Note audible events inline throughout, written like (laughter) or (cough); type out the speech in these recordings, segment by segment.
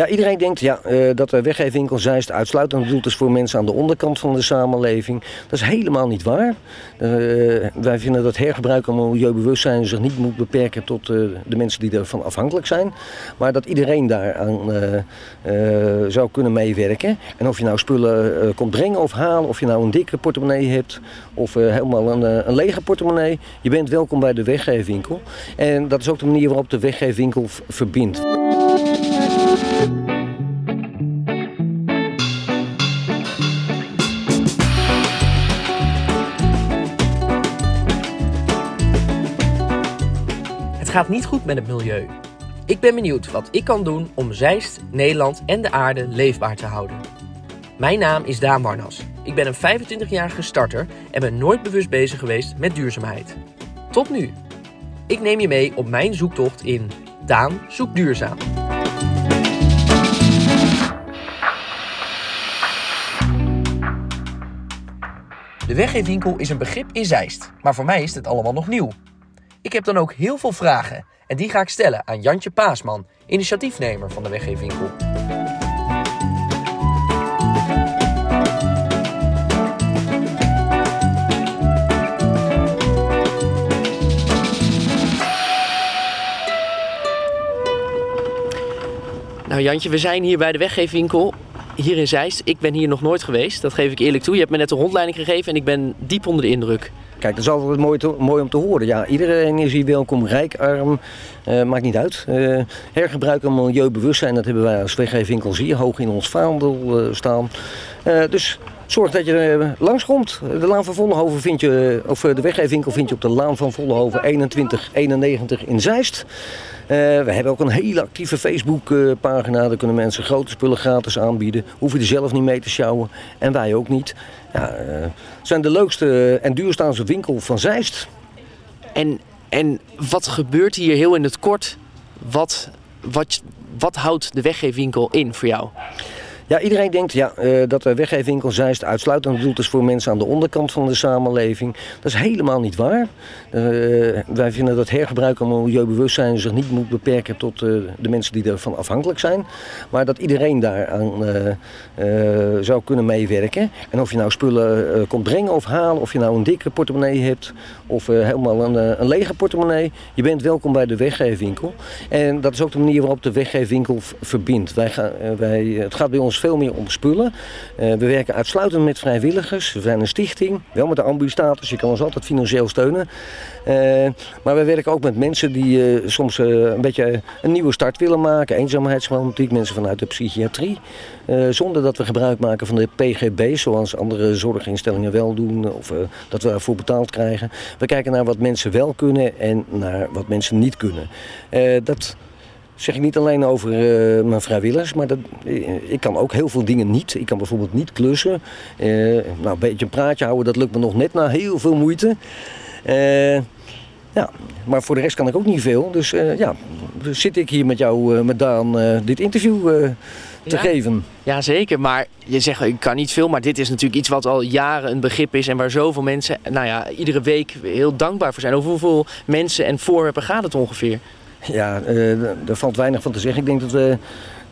Ja, iedereen denkt ja, uh, dat de weggeefwinkel Zeist uitsluitend bedoeld is voor mensen aan de onderkant van de samenleving. Dat is helemaal niet waar. Uh, wij vinden dat hergebruik en milieubewustzijn zich niet moet beperken tot uh, de mensen die ervan afhankelijk zijn. Maar dat iedereen daaraan zou kunnen meewerken. En of je nou spullen komt brengen of halen, of je nou een dikke portemonnee hebt of helemaal een, een lege portemonnee. Je bent welkom bij de weggeefwinkel. En dat is ook de manier waarop de weggeefwinkel verbindt. Gaat niet goed met het milieu. Ik ben benieuwd wat ik kan doen om Zeist, Nederland en de aarde leefbaar te houden. Mijn naam is Daan Warnas. Ik ben een 25-jarige starter en ben nooit bewust bezig geweest met duurzaamheid. Tot nu. Ik neem je mee op mijn zoektocht in Daan zoekt duurzaam. De weggeefwinkel is een begrip in Zeist, maar voor mij is het allemaal nog nieuw. Ik heb dan ook heel veel vragen en die ga ik stellen aan Jantje Paasman, initiatiefnemer van de weggeefwinkel. Nou Jantje, we zijn hier bij de weggeefwinkel hier in Zeist. Ik ben hier nog nooit geweest, dat geef ik eerlijk toe. Je hebt me net een rondleiding gegeven en ik ben diep onder de indruk. Kijk, dat is altijd mooi, mooi om te horen. Ja, iedereen is hier welkom, rijk, arm, uh, maakt niet uit. Uh, hergebruik en milieubewustzijn, dat hebben wij als weggeefwinkels hier hoog in ons vaandel uh, staan. dus zorg dat je langskomt. De Laan van Vollenhoven vind je, of de weggeefwinkel vind je op de Laan van Vollenhoven 2191 in Zeist. We hebben ook een hele actieve Facebook-pagina. Daar kunnen mensen grote spullen gratis aanbieden. Hoef je er zelf niet mee te sjouwen. En wij ook niet. Ja, zijn de leukste en duurstaanse winkel van Zeist. En, en wat gebeurt hier heel in het kort? Wat, wat, wat houdt de weggeefwinkel in voor jou? Ja, iedereen denkt ja, uh, dat de weggeefwinkel Zeist uitsluitend bedoeld is voor mensen aan de onderkant van de samenleving. Dat is helemaal niet waar. Uh, wij vinden dat hergebruik en milieubewustzijn zich niet moet beperken tot uh, de mensen die ervan afhankelijk zijn. Maar dat iedereen daaraan zou kunnen meewerken. En of je nou spullen komt brengen of halen, of je nou een dikke portemonnee hebt of helemaal een, een lege portemonnee. Je bent welkom bij de weggeefwinkel. En dat is ook de manier waarop de weggeefwinkel verbindt. Wij gaan, wij, het gaat bij ons veel meer om spullen. Uh, we werken uitsluitend met vrijwilligers. We zijn een stichting, wel met de ambu-status. Je kan ons altijd financieel steunen. Uh, maar we werken ook met mensen die uh, soms een beetje een nieuwe start willen maken. Eenzaamheidsproblematiek, mensen vanuit de psychiatrie. zonder dat we gebruik maken van de PGB, zoals andere zorginstellingen wel doen. Of dat we ervoor betaald krijgen. We kijken naar wat mensen wel kunnen en naar wat mensen niet kunnen. dat zeg ik niet alleen over uh, mijn vrijwilligers, maar dat, uh, ik kan ook heel veel dingen niet. Ik kan bijvoorbeeld niet klussen. Uh, nou, een beetje een praatje houden, dat lukt me nog net na heel veel moeite. ja, maar voor de rest kan ik ook niet veel. Dus ja, dus zit ik hier met jou, met Daan, dit interview te ja. geven. Ja, zeker. Maar je zegt, ik kan niet veel. Maar dit is natuurlijk iets wat al jaren een begrip is. En waar zoveel mensen, nou ja, iedere week heel dankbaar voor zijn. Over hoeveel mensen en voorwerpen gaat het ongeveer? Ja, daar valt weinig van te zeggen. Ik denk dat we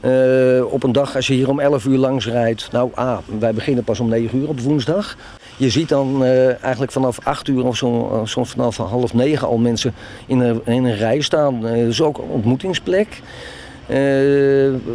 uh, op een dag, als je hier om 11 uur langs rijdt... Nou, ah, wij beginnen pas om 9 uur op woensdag. Je ziet dan uh, eigenlijk vanaf 8 uur of zo, soms vanaf half 9 al mensen in een, in een rij staan. dat is ook een ontmoetingsplek. Uh,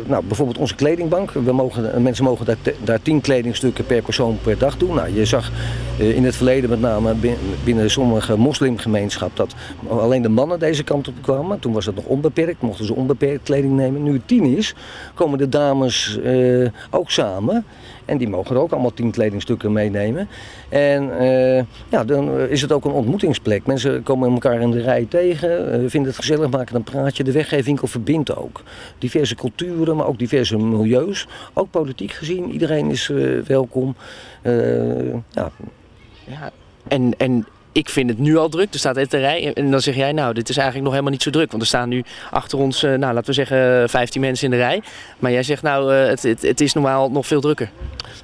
nou, bijvoorbeeld onze kledingbank. We mogen, mensen mogen daar, daar tien kledingstukken per persoon per dag doen. Nou, je zag uh, in het verleden met name binnen sommige moslimgemeenschap dat alleen de mannen deze kant op kwamen. Toen was het nog onbeperkt, mochten ze onbeperkt kleding nemen. Nu het tien is, komen de dames uh, ook samen. En die mogen er ook allemaal tien kledingstukken meenemen. En uh, ja, dan is het ook een ontmoetingsplek. Mensen komen elkaar in de rij tegen, uh, vinden het gezellig, maken een praatje. De weggeefwinkel verbindt ook. Diverse culturen, maar ook diverse milieus. Ook politiek gezien, iedereen is welkom. ja. ja. En, en ik vind het nu al druk. Er staat de rij. En dan zeg jij, nou, dit is eigenlijk nog helemaal niet zo druk. Want er staan nu achter ons, nou, laten we zeggen, 15 mensen in de rij. Maar jij zegt, nou, het, het, het is normaal nog veel drukker.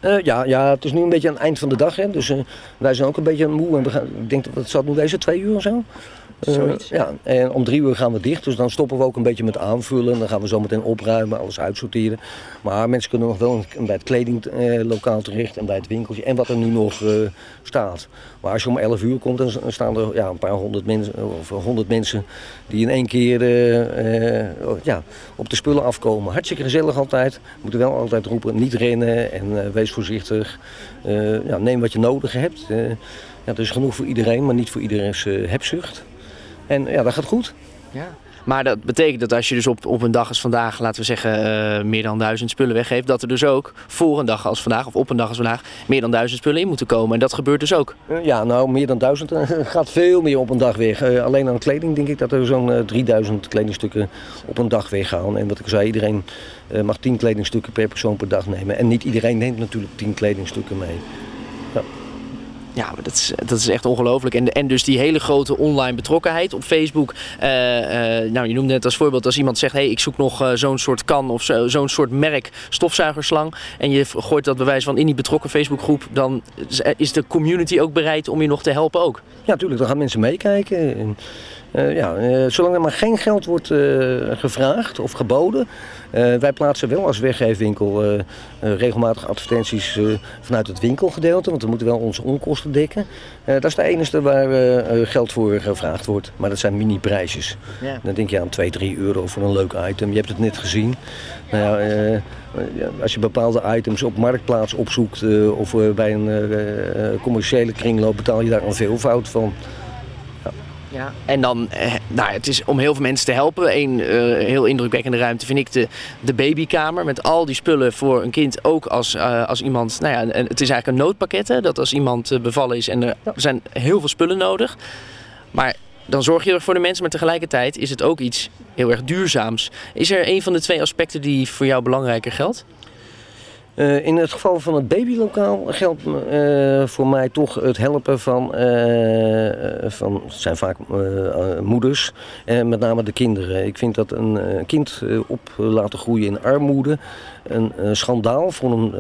Uh, ja, ja, het is nu een beetje aan het eind van de dag. Hè. Dus wij zijn ook een beetje moe. En we gaan, ik denk dat het zal nu wezen, twee uur of zo. Eh, Zoiets. ja, en om drie uur gaan we dicht, dus dan stoppen we ook een beetje met aanvullen. Dan gaan we zo meteen opruimen, alles uitsorteren. Maar mensen kunnen nog wel bij het kledinglokaal terecht en bij het winkeltje en wat er nu nog eh, staat. Maar als je om 11 uur komt, dan staan er ja, een paar honderd mensen, of honderd mensen die in één keer eh, ja, op de spullen afkomen. Hartstikke gezellig altijd. We moeten wel altijd roepen, niet rennen en wees voorzichtig. Ja, neem wat je nodig hebt. Ja, er is genoeg voor iedereen, maar niet voor iedereen's hebzucht. En ja, dat gaat goed. Ja. Maar dat betekent dat als je dus op, op een dag als vandaag, laten we zeggen, eh, meer dan duizend spullen weggeeft, dat er dus ook voor een dag als vandaag, of op een dag als vandaag, meer dan duizend spullen in moeten komen. En dat gebeurt dus ook. Eh, ja, nou, meer dan duizend (laughs) eh, gaat veel meer op een dag weg. Eh, alleen aan kleding denk ik dat er zo'n eh, 3000 kledingstukken op een dag weggaan. En wat ik zei, iedereen mag 10 kledingstukken per persoon per dag nemen. En niet iedereen neemt natuurlijk 10 kledingstukken mee. Ja, dat is, dat is echt ongelooflijk. En, en dus die hele grote online betrokkenheid op Facebook. eh, eh, nou, je noemde het als voorbeeld als iemand zegt: hey, ik zoek nog eh, zo'n soort kan of zo- zo'n soort merk stofzuigerslang. En je gooit dat bewijs van in die betrokken Facebookgroep. Dan is de community ook bereid om je nog te helpen ook. Ja, natuurlijk, dan gaan mensen meekijken. En, eh, ja, eh, zolang er maar geen geld wordt eh, gevraagd of geboden. wij plaatsen wel als weggeefwinkel regelmatig advertenties vanuit het winkelgedeelte. Want we moeten wel onze onkosten dekken. Dat is de enige waar geld voor gevraagd wordt. Maar dat zijn mini-prijsjes. Ja. Dan denk je aan 2, 3 euro voor een leuk item. Je hebt het net gezien. Nou ja, als je bepaalde items op marktplaats opzoekt of bij een commerciële kringloop betaal je daar een veelvoud van. Ja. En dan, eh, nou, het is om heel veel mensen te helpen. Een eh, heel indrukwekkende ruimte vind ik de, de babykamer. Met al die spullen voor een kind. Ook als, eh, als iemand, nou ja, het is eigenlijk een noodpakket. Hè, dat als iemand bevallen is en er zijn heel veel spullen nodig. Maar dan zorg je er voor de mensen. Maar tegelijkertijd is het ook iets heel erg duurzaams. Is er een van de twee aspecten die voor jou belangrijker geldt? Eh, in het geval van het babylokaal geldt eh, voor mij toch het helpen van, eh, van het zijn vaak moeders en met name de kinderen. Ik vind dat een kind op laten groeien in armoede een schandaal voor een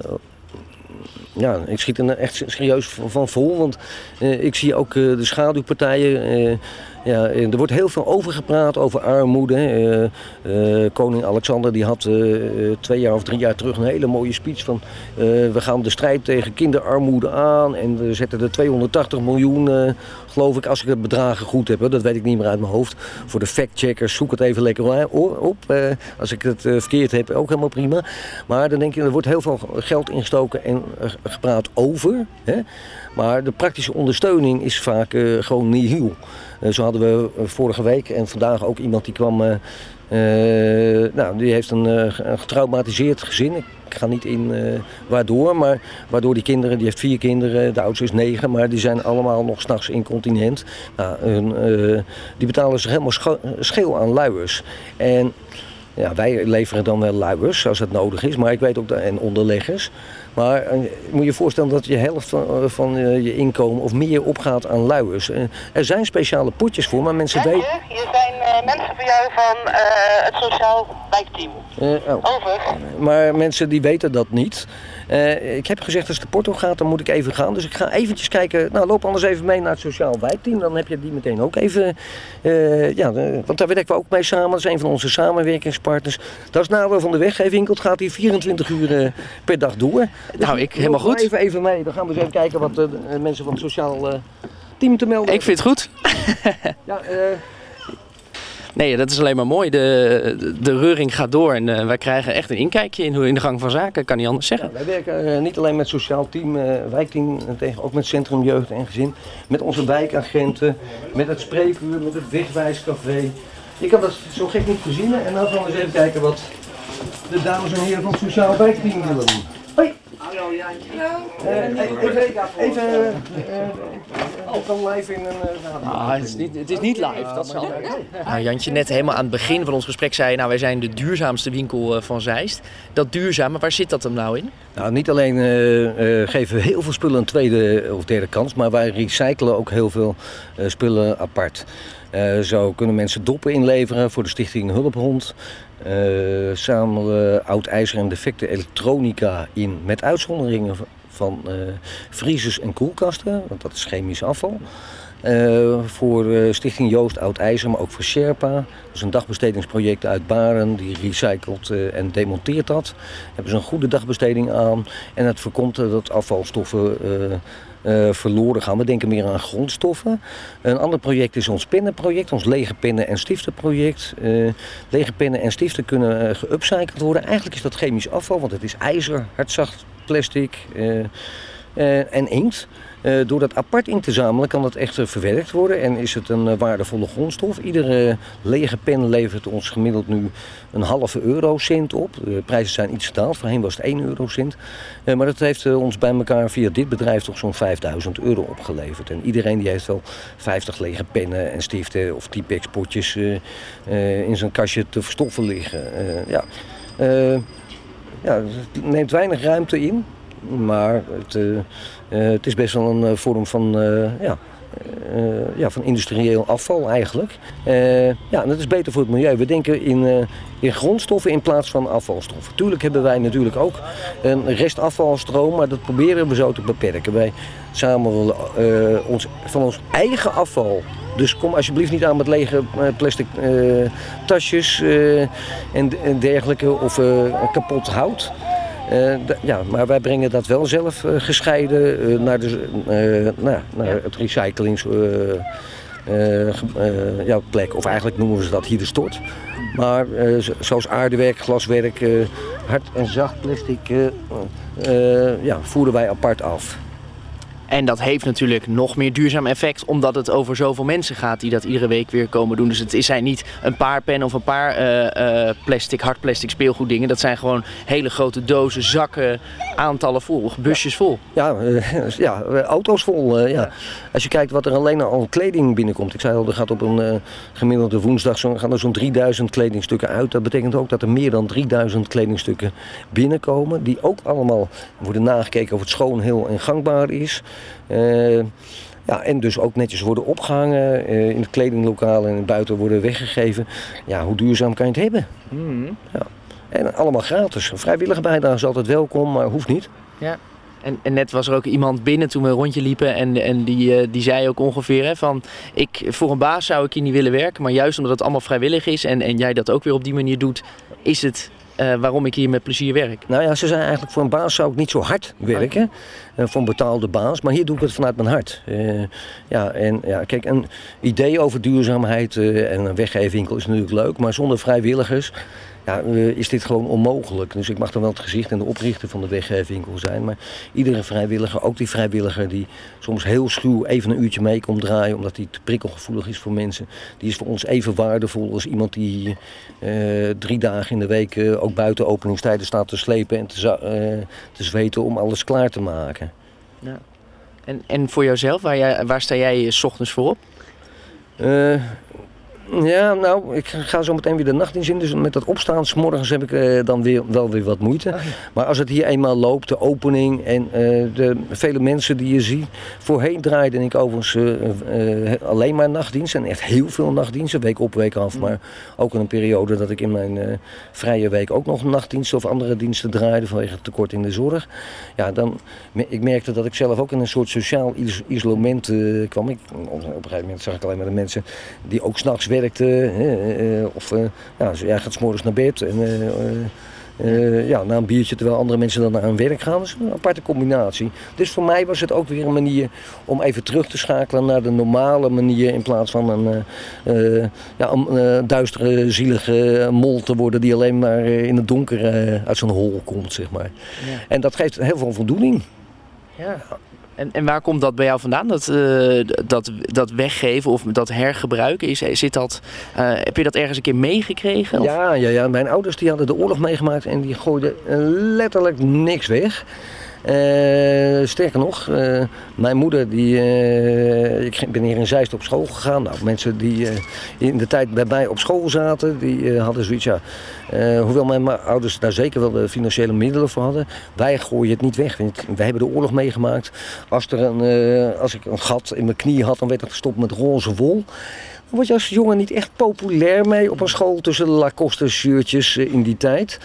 ja, ik schiet er echt serieus van vol. Want ik zie ook de schaduwpartijen. Ja, er wordt heel veel over gepraat, over armoede. Eh, eh, koning Alexander die had eh, twee jaar of drie jaar terug een hele mooie speech van... we gaan de strijd tegen kinderarmoede aan en we zetten er 280 miljoen, geloof ik, als ik het bedragen goed heb. Dat weet ik niet meer uit mijn hoofd. Voor de factcheckers, zoek het even lekker op. Als ik het verkeerd heb, ook helemaal prima. Maar dan denk je, er wordt heel veel geld ingestoken en gepraat over. Hè? Maar de praktische ondersteuning is vaak gewoon nihil. Eh, zo hadden we eh, vorige week en vandaag ook iemand die kwam... eh, nou, die heeft een, ge- een getraumatiseerd gezin. Ik ga niet in waardoor, maar waardoor die kinderen, die heeft vier kinderen, de oudste is negen, maar die zijn allemaal nog s'nachts incontinent. Nou, die betalen zich helemaal scheel aan luiers. En ja, wij leveren dan wel luiers als het nodig is, maar ik weet ook dat, en onderleggers. Maar eh, moet je voorstellen dat je helft van, eh, van eh, je inkomen of meer opgaat aan luiers. Er zijn speciale potjes voor, maar mensen weten. Hier zijn mensen voor jou van het Sociaal Wijkteam. Oh. Over. Maar mensen die weten dat niet. Eh, ik heb gezegd als de porto gaat, dan moet ik even gaan. Dus ik ga eventjes kijken. Nou, loop anders even mee naar het sociaal wijkteam. Dan heb je die meteen ook even. eh, ja, want daar werken we ook mee samen. Dat is een van onze samenwerkingspartners. Dat is nou van de weggeefwinkel. Het gaat hier 24 uur eh, per dag door. Dus Nou, ik helemaal goed. Even, even mee. Dan gaan we eens even kijken wat de mensen van het sociaal team te melden Ik vind het goed. Ja, Nee, dat is alleen maar mooi. De, de, reuring gaat door en eh, wij krijgen echt een inkijkje in, hoe in de gang van zaken. Kan niet anders zeggen. Wij werken eh, niet alleen met sociaal team, eh, wijkteam, tegen, ook met Centrum Jeugd en Gezin. Met onze wijkagenten, met het spreekuur, met het wegwijscafé. Ik heb dat zo gek niet gezien en dan gaan we eens even kijken wat de dames en heren van het sociaal wijkteam willen doen. Hallo Jantje. even, even, eh, eh, ik live in een eh. Ah, het, is niet, het is niet live, dat zal. Nou, Jantje, net helemaal aan het begin van ons gesprek zei... nou, wij zijn de duurzaamste winkel eh, van Zeist. Dat duurzame, waar zit dat hem nou in? Nou, niet alleen eh, eh, geven we heel veel spullen een tweede of derde kans, maar wij recyclen ook heel veel eh, spullen apart. Eh, zo kunnen mensen doppen inleveren voor de stichting Hulphond. Eh zamelen oud ijzer en defecte elektronica in met uitzonderingen van eh vriezers en koelkasten, want dat is chemisch afval. Uh, voor uh, Stichting Joost Oud IJzer, maar ook voor Sherpa. Dat is een dagbestedingsproject uit Baren. Die recycelt uh, en demonteert dat. Hebben ze een goede dagbesteding aan. En het voorkomt dat afvalstoffen verloren gaan. We denken meer aan grondstoffen. Een ander project is ons pinnenproject. Ons lege pinnen- en stiftenproject. lege pinnen en stiften kunnen geupcycled worden. Eigenlijk is dat chemisch afval, want het is ijzer, hardzacht plastic en inkt. Uh, door dat apart in te zamelen kan dat echt uh, verwerkt worden en is het een uh, waardevolle grondstof. Iedere lege pen levert ons gemiddeld nu een halve eurocent op. De prijzen zijn iets gedaald, voorheen was het 1 eurocent. maar dat heeft ons bij elkaar via dit bedrijf toch zo'n 5000 euro opgeleverd. En iedereen die heeft wel 50 lege pennen en stiften of Tipex potjes in zijn kastje te verstoffen liggen. ja. ja, het neemt weinig ruimte in. Maar het, uh, het is best wel een eh, vorm van, ja, ja, van industrieel afval eigenlijk. ja, dat is beter voor het milieu. We denken in, in grondstoffen in plaats van afvalstoffen. Tuurlijk hebben wij natuurlijk ook een restafvalstroom, maar dat proberen we zo te beperken. Wij samen ons, van ons eigen afval dus kom alsjeblieft niet aan met lege plastic tasjes en, dergelijke of kapot hout. Uh, ja, maar wij brengen dat wel zelf uh, gescheiden uh, naar, de, nou, naar het recyclings ja, plek. Of eigenlijk noemen we dat hier de stort. Maar zoals aardewerk, glaswerk, hard en zacht plastic ja, voeren wij apart af. En dat heeft natuurlijk nog meer duurzaam effect, omdat het over zoveel mensen gaat die dat iedere week weer komen doen. Dus het zijn niet een paar pennen of een paar uh, plastic, hard plastic speelgoeddingen. Dat zijn gewoon hele grote dozen, zakken, aantallen vol, busjes vol. Ja, uh, ja auto's vol. ja. Als je kijkt wat er alleen al kleding binnenkomt. Ik zei al, er gaat op een gemiddelde woensdag zo, gaan er zo'n 3000 kledingstukken uit. Dat betekent ook dat er meer dan 3000 kledingstukken binnenkomen. Die ook allemaal worden nagekeken of het schoon, heel en gangbaar is. Uh, ja, en dus ook netjes worden opgehangen uh, in het kledinglokaal en buiten worden weggegeven. Ja, hoe duurzaam kan je het hebben? Mm. Ja. En allemaal gratis. vrijwillige bijdrage is altijd welkom, maar hoeft niet. Ja. En, en, net was er ook iemand binnen toen we een rondje liepen en, en die, uh, die zei ook ongeveer hè, van ik, voor een baas zou ik hier niet willen werken, maar juist omdat het allemaal vrijwillig is en, en jij dat ook weer op die manier doet, is het uh, waarom ik hier met plezier werk. Nou ja, ze zijn eigenlijk voor een baas zou ik niet zo hard werken. Uh, voor een betaalde baas. Maar hier doe ik het vanuit mijn hart. Uh, ja, en ja, kijk, een idee over duurzaamheid en een weggeefwinkel is natuurlijk leuk. Maar zonder vrijwilligers ja, is dit gewoon onmogelijk. Dus ik mag dan wel het gezicht en de oprichter van de weggeefwinkel zijn. Maar iedere vrijwilliger, ook die vrijwilliger die soms heel schuw even een uurtje mee komt draaien... omdat hij te prikkelgevoelig is voor mensen... die is voor ons even waardevol als iemand die uh, drie dagen in de week... Uh, ook buiten openingstijden staat te slepen en te, uh, te zweten om alles klaar te maken. Ja. En, en voor jouzelf, waar, jij, waar sta jij s ochtends voor op? Ja, nou, ik ga zo meteen weer de nachtdienst in. Dus met dat opstaan, s morgens heb ik uh, dan weer, wel weer wat moeite. Ja. Maar als het hier eenmaal loopt, de opening en uh, de vele mensen die je ziet. Voorheen draaide ik overigens uh, alleen maar nachtdienst. En echt heel veel nachtdiensten, week op, week af. Mm. Maar ook in een periode dat ik in mijn vrije week ook nog nachtdiensten of andere diensten draaide. Vanwege het tekort in de zorg. Ja, dan, ik merkte dat ik zelf ook in een soort sociaal is isolement kwam. Ik, op een gegeven moment zag ik alleen maar de mensen die ook s'nachts werken werkte. Uh, of ja, jij gaat s'morgens naar bed. En, uh, ja, na een biertje terwijl andere mensen dan naar hun werk gaan. Dat is een aparte combinatie. Dus voor mij was het ook weer een manier om even terug te schakelen naar de normale manier. In plaats van een, uh, ja, een duistere, zielige mol te worden die alleen maar in het donker uit zijn hol komt. Zeg maar. Ja. En dat geeft heel veel voldoening. Ja. En, en waar komt dat bij jou vandaan? Dat, uh, dat, dat weggeven of dat hergebruiken? Is, zit dat, uh, heb je dat ergens een keer meegekregen? Ja, ja, ja, mijn ouders die hadden de oorlog meegemaakt en die gooiden letterlijk niks weg. Uh, sterker nog, uh, mijn moeder, die, uh, ik ben hier in Zeist op school gegaan. Nou, mensen die in de tijd bij mij op school zaten, die hadden zoiets, ja, hoewel mijn ouders daar zeker wel de financiële middelen voor hadden, wij gooien het niet weg. Wij hebben de oorlog meegemaakt. Als, er een, als ik een gat in mijn knie had, dan werd het gestopt met roze wol. Word je als jongen niet echt populair mee op een school tussen de Lacoste shirtjes eh, in die tijd.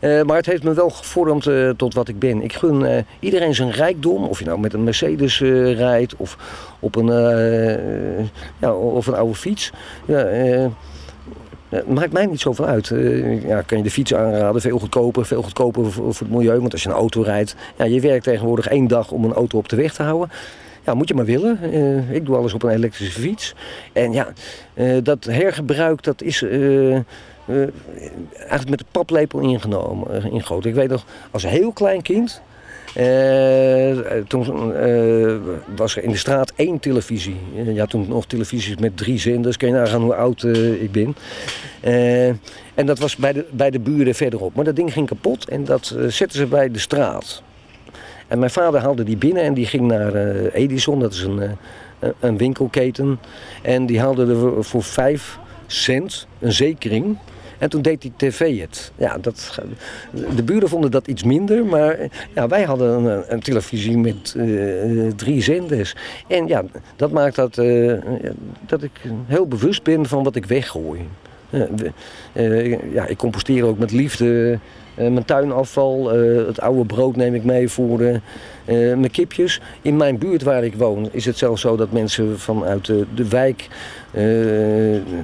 Eh, maar het heeft me wel gevormd eh, tot wat ik ben. Ik gun iedereen zijn rijkdom. Of je nou met een Mercedes rijdt of op een, ja, of een oude fiets. Ja, het maakt mij niet zoveel uit. Ja, kan je de fiets aanraden, veel goedkoper, veel goedkoper voor, voor het milieu. Want als je een auto rijdt, ja, je werkt tegenwoordig één dag om een auto op de weg te houden. Ja, moet je maar willen. Eh, ik doe alles op een elektrische fiets. En ja, eh, dat hergebruik, dat is eh, eigenlijk met de paplepel ingenomen, ingegoten. Ik weet nog, als heel klein kind... toen was er in de straat één televisie. Ja, toen nog televisies met drie zenders. Kun je nagaan hoe oud ik ben. En dat was bij de, bij de buren verderop. Maar dat ding ging kapot en dat zetten ze bij de straat. En mijn vader haalde die binnen en die ging naar eh, Edison, dat is een, eh, een- een winkelketen. En die haalde er voor- voor vijf cent een zekering. En toen deed die tv het. Ja, dat, de buren vonden dat iets minder, maar ja, wij hadden een, een televisie met eh, drie zenders. En ja, dat maakt dat, dat ik heel bewust ben van wat ik weggooi. We- ja, ik composteer ook met liefde mijn tuinafval. eh, het oude brood neem ik mee voor eh, eh, mijn kipjes. In mijn buurt waar ik woon is het zelfs zo dat mensen vanuit de, wijk... eh,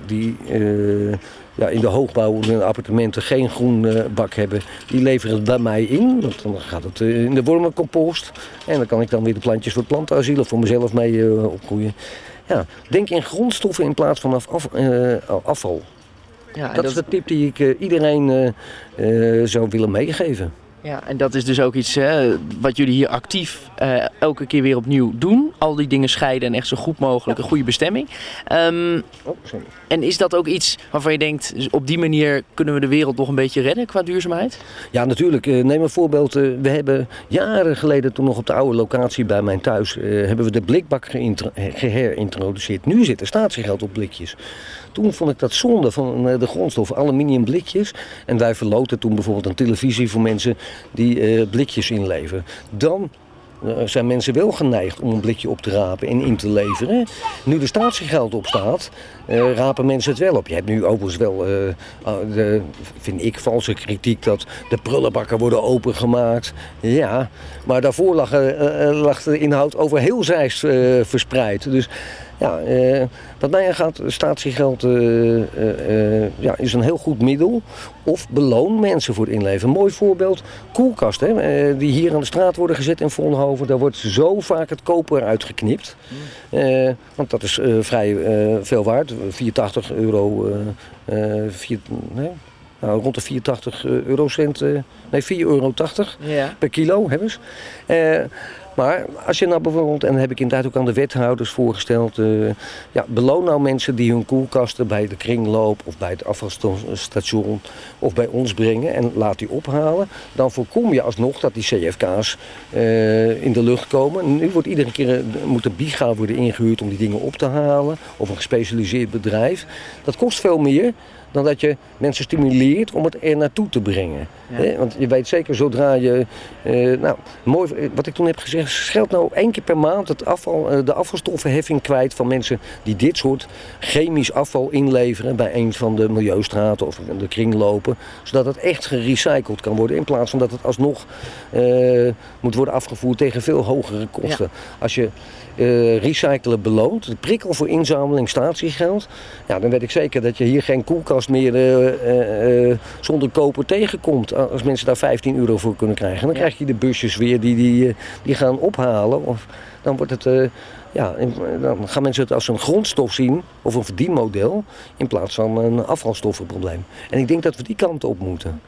die eh, ja, in de hoogbouw in appartementen geen groen eh, bak hebben... die leveren het bij mij in. Want dan gaat het eh, in de wormencompost. En dan kan ik dan weer de plantjes voor het plantenasiel... of voor mezelf mee eh, opgroeien. Ja, denk in grondstoffen in plaats van af, af, eh, afval. Ja, en Dat is de tip die ik eh, iedereen eh, eh, zou willen meegeven. Ja, en dat is dus ook iets hè, wat jullie hier actief elke keer weer opnieuw doen. Al die dingen scheiden en echt zo goed mogelijk een goede bestemming. Ehm, Oh, sorry. en is dat ook iets waarvan je denkt, dus op die manier kunnen we de wereld nog een beetje redden qua duurzaamheid? Ja, natuurlijk. Neem een voorbeeld. We hebben jaren geleden, toen nog op de oude locatie bij mijn thuis, hebben we de blikbak geherintroduceerd. Nu zit er statiegeld op blikjes. Toen vond ik dat zonde van eh, de grondstof, aluminium blikjes. En wij verloten toen bijvoorbeeld een televisie voor mensen die eh, blikjes inleveren. Dan eh, zijn mensen wel geneigd om een blikje op te rapen en in te leveren. Nu er statiegeld op staat, eh, rapen mensen het wel op. Je hebt nu overigens wel, ah, de, vind ik, valse kritiek dat de prullenbakken worden opengemaakt. Ja, maar daarvoor lag, de inhoud over heel Zeist verspreid. Dus ja, eh, wat mij aangaat, statiegeld eh, eh, ja, is een heel goed middel. Of beloon mensen voor het inleveren. Een mooi voorbeeld, koelkasten hè, die hier aan de straat worden gezet in Vollenhoven. Daar wordt zo vaak het koper uitgeknipt. Eh, want dat is vrij veel waard, 84 euro, vier, nee, nou, rond de 84 eurocent, nee 4,80 euro Ja. per kilo hebben ze. Maar als je nou bijvoorbeeld, en dat heb ik inderdaad ook aan de wethouders voorgesteld, eh, ja, beloon nou mensen die hun koelkasten bij de kringloop of bij het afvalstation of bij ons brengen en laat die ophalen. Dan voorkom je alsnog dat die CFK's eh, in de lucht komen. Nu wordt iedere keer, eh, moet een biga worden ingehuurd om die dingen op te halen of een gespecialiseerd bedrijf. Dat kost veel meer dan dat je mensen stimuleert om het er naartoe te brengen. Ja. Want je weet zeker zodra je, eh, nou, mooi, eh, wat ik toen heb gezegd, scheld nou één keer per maand het afval, eh, de afvalstoffenheffing kwijt van mensen die dit soort chemisch afval inleveren bij een van de milieustraten of de kringlopen, zodat het echt gerecycled kan worden in plaats van dat het alsnog moet worden afgevoerd tegen veel hogere kosten. Als je eh, recyclen beloont, de prikkel voor inzameling statiegeld, ja, dan weet ik zeker dat je hier geen koelkast meer eh, eh, zonder koper tegenkomt. Als mensen daar 15 euro voor kunnen krijgen. Dan Ja. krijg je de busjes weer die, die, die gaan ophalen. Of dan wordt het. ja, dan gaan mensen het als een grondstof zien of een verdienmodel in plaats van een afvalstoffenprobleem. En ik denk dat we die kant op moeten.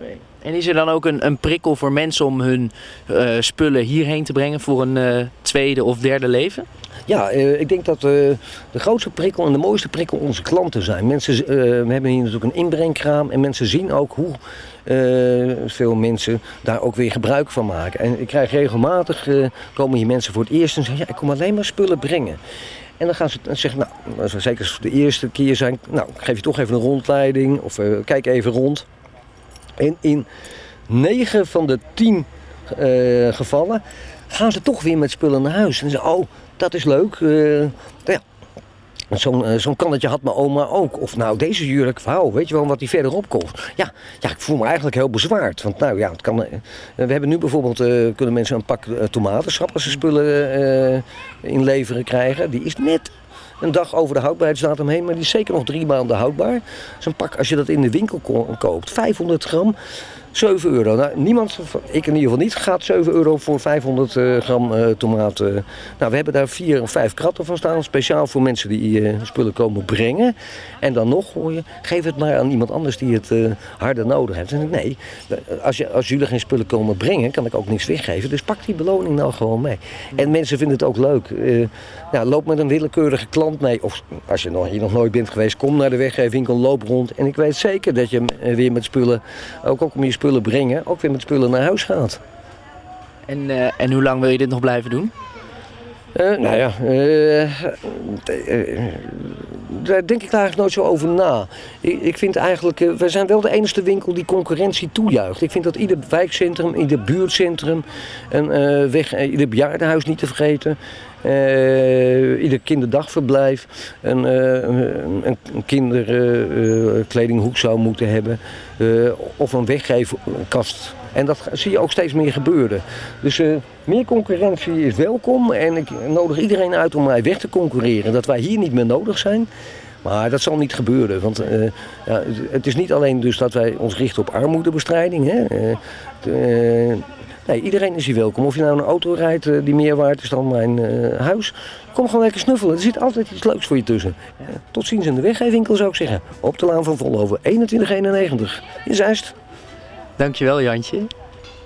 En is er dan ook een, een prikkel voor mensen om hun eh, spullen hierheen te brengen voor een eh, tweede of derde leven? Ja, eh, ik denk dat de grootste prikkel en de mooiste prikkel onze klanten zijn. Mensen, we hebben hier natuurlijk een inbrengkraam en mensen zien ook hoe veel mensen daar ook weer gebruik van maken. En ik krijg regelmatig, komen hier mensen voor het eerst en zeggen, ja, ik kom alleen maar spullen brengen. En dan gaan ze zeggen, nou, we zeker als het de eerste keer zijn, nou, geef je toch even een rondleiding of kijk even rond. En in 9 van de 10 eh, gevallen gaan ze toch weer met spullen naar huis. En ze oh, dat is leuk. eh, nou ja. Zo'n uh, zo'n kannetje had mijn oma ook. Of nou, deze jurk, wauw, weet je wel wat die verderop kost? Ja, ja, ik voel me eigenlijk heel bezwaard. Want nou ja, het kan, uh, we hebben nu bijvoorbeeld, uh, kunnen mensen een pak ze spullen inleveren krijgen. Die is net een dag over de houdbaarheidsdatum heen, maar die is zeker nog drie maanden houdbaar. Zo'n pak, als je dat in de winkel koopt, 500 gram, 7 euro. Nou, niemand, ik in ieder geval niet, gaat 7 euro voor 500 uh, gram uh, tomaten. Nou, we hebben daar vier of vijf kratten van staan, speciaal voor mensen die spullen komen brengen. En dan nog hoor je, geef het maar aan iemand anders die het harder nodig heeft. Nee, als, je, als jullie geen spullen komen brengen, kan ik ook niks weggeven. Dus pak die beloning nou gewoon mee. En mensen vinden het ook leuk. nou, loop met een willekeurige klant mee. Of als je nog, hier nog nooit bent geweest, kom naar de weggeving, loop rond. En ik weet zeker dat je weer met spullen, ook, ook om je spullen spullen brengen, ook weer met spullen naar huis gaat. En, uh, en hoe lang wil je dit nog blijven doen? Uh, nou ja, uh, daar denk ik eigenlijk nooit zo over na. Ik, ik vind eigenlijk, we zijn wel de enige winkel die concurrentie toejuicht. Ik vind dat ieder wijkcentrum, ieder buurtcentrum, een weg, ieder bejaardenhuis niet te vergeten, uh, ieder kinderdagverblijf een, uh, een, kinderkledinghoek zou moeten hebben. Of een weggeefkast. En dat zie je ook steeds meer gebeuren. Dus meer concurrentie is welkom. En ik nodig iedereen uit om mij weg te concurreren. Dat wij hier niet meer nodig zijn. Maar dat zal niet gebeuren. Want ja, het is niet alleen dus dat wij ons richten op armoedebestrijding. Hè. Nee, iedereen is hier welkom. Of je nou een auto rijdt die meer waard is dan mijn uh, huis. Kom gewoon lekker snuffelen. Er zit altijd iets leuks voor je tussen. Ja, tot ziens in de weggeefwinkel zou ik zeggen. Op de Laan van Volhoven 2191 in Zeist. Dankjewel Jantje.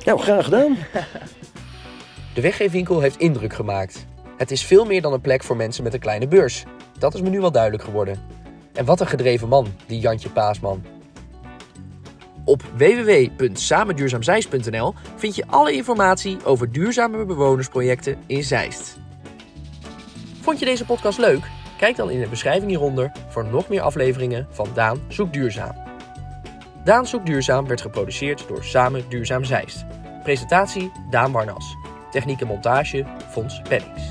Nou, graag gedaan. (laughs) De weggeefwinkel heeft indruk gemaakt. Het is veel meer dan een plek voor mensen met een kleine beurs. Dat is me nu wel duidelijk geworden. En wat een gedreven man, die Jantje Paasman. Op www.samenduurzaamzeist.nl vind je alle informatie over duurzame bewonersprojecten in Zeist. Vond je deze podcast leuk? Kijk dan in de beschrijving hieronder voor nog meer afleveringen van Daan Zoekt Duurzaam. Daan Zoekt Duurzaam werd geproduceerd door Samen Duurzaam Zeist. Presentatie Daan Warnas. Techniek en montage Fons Pennings.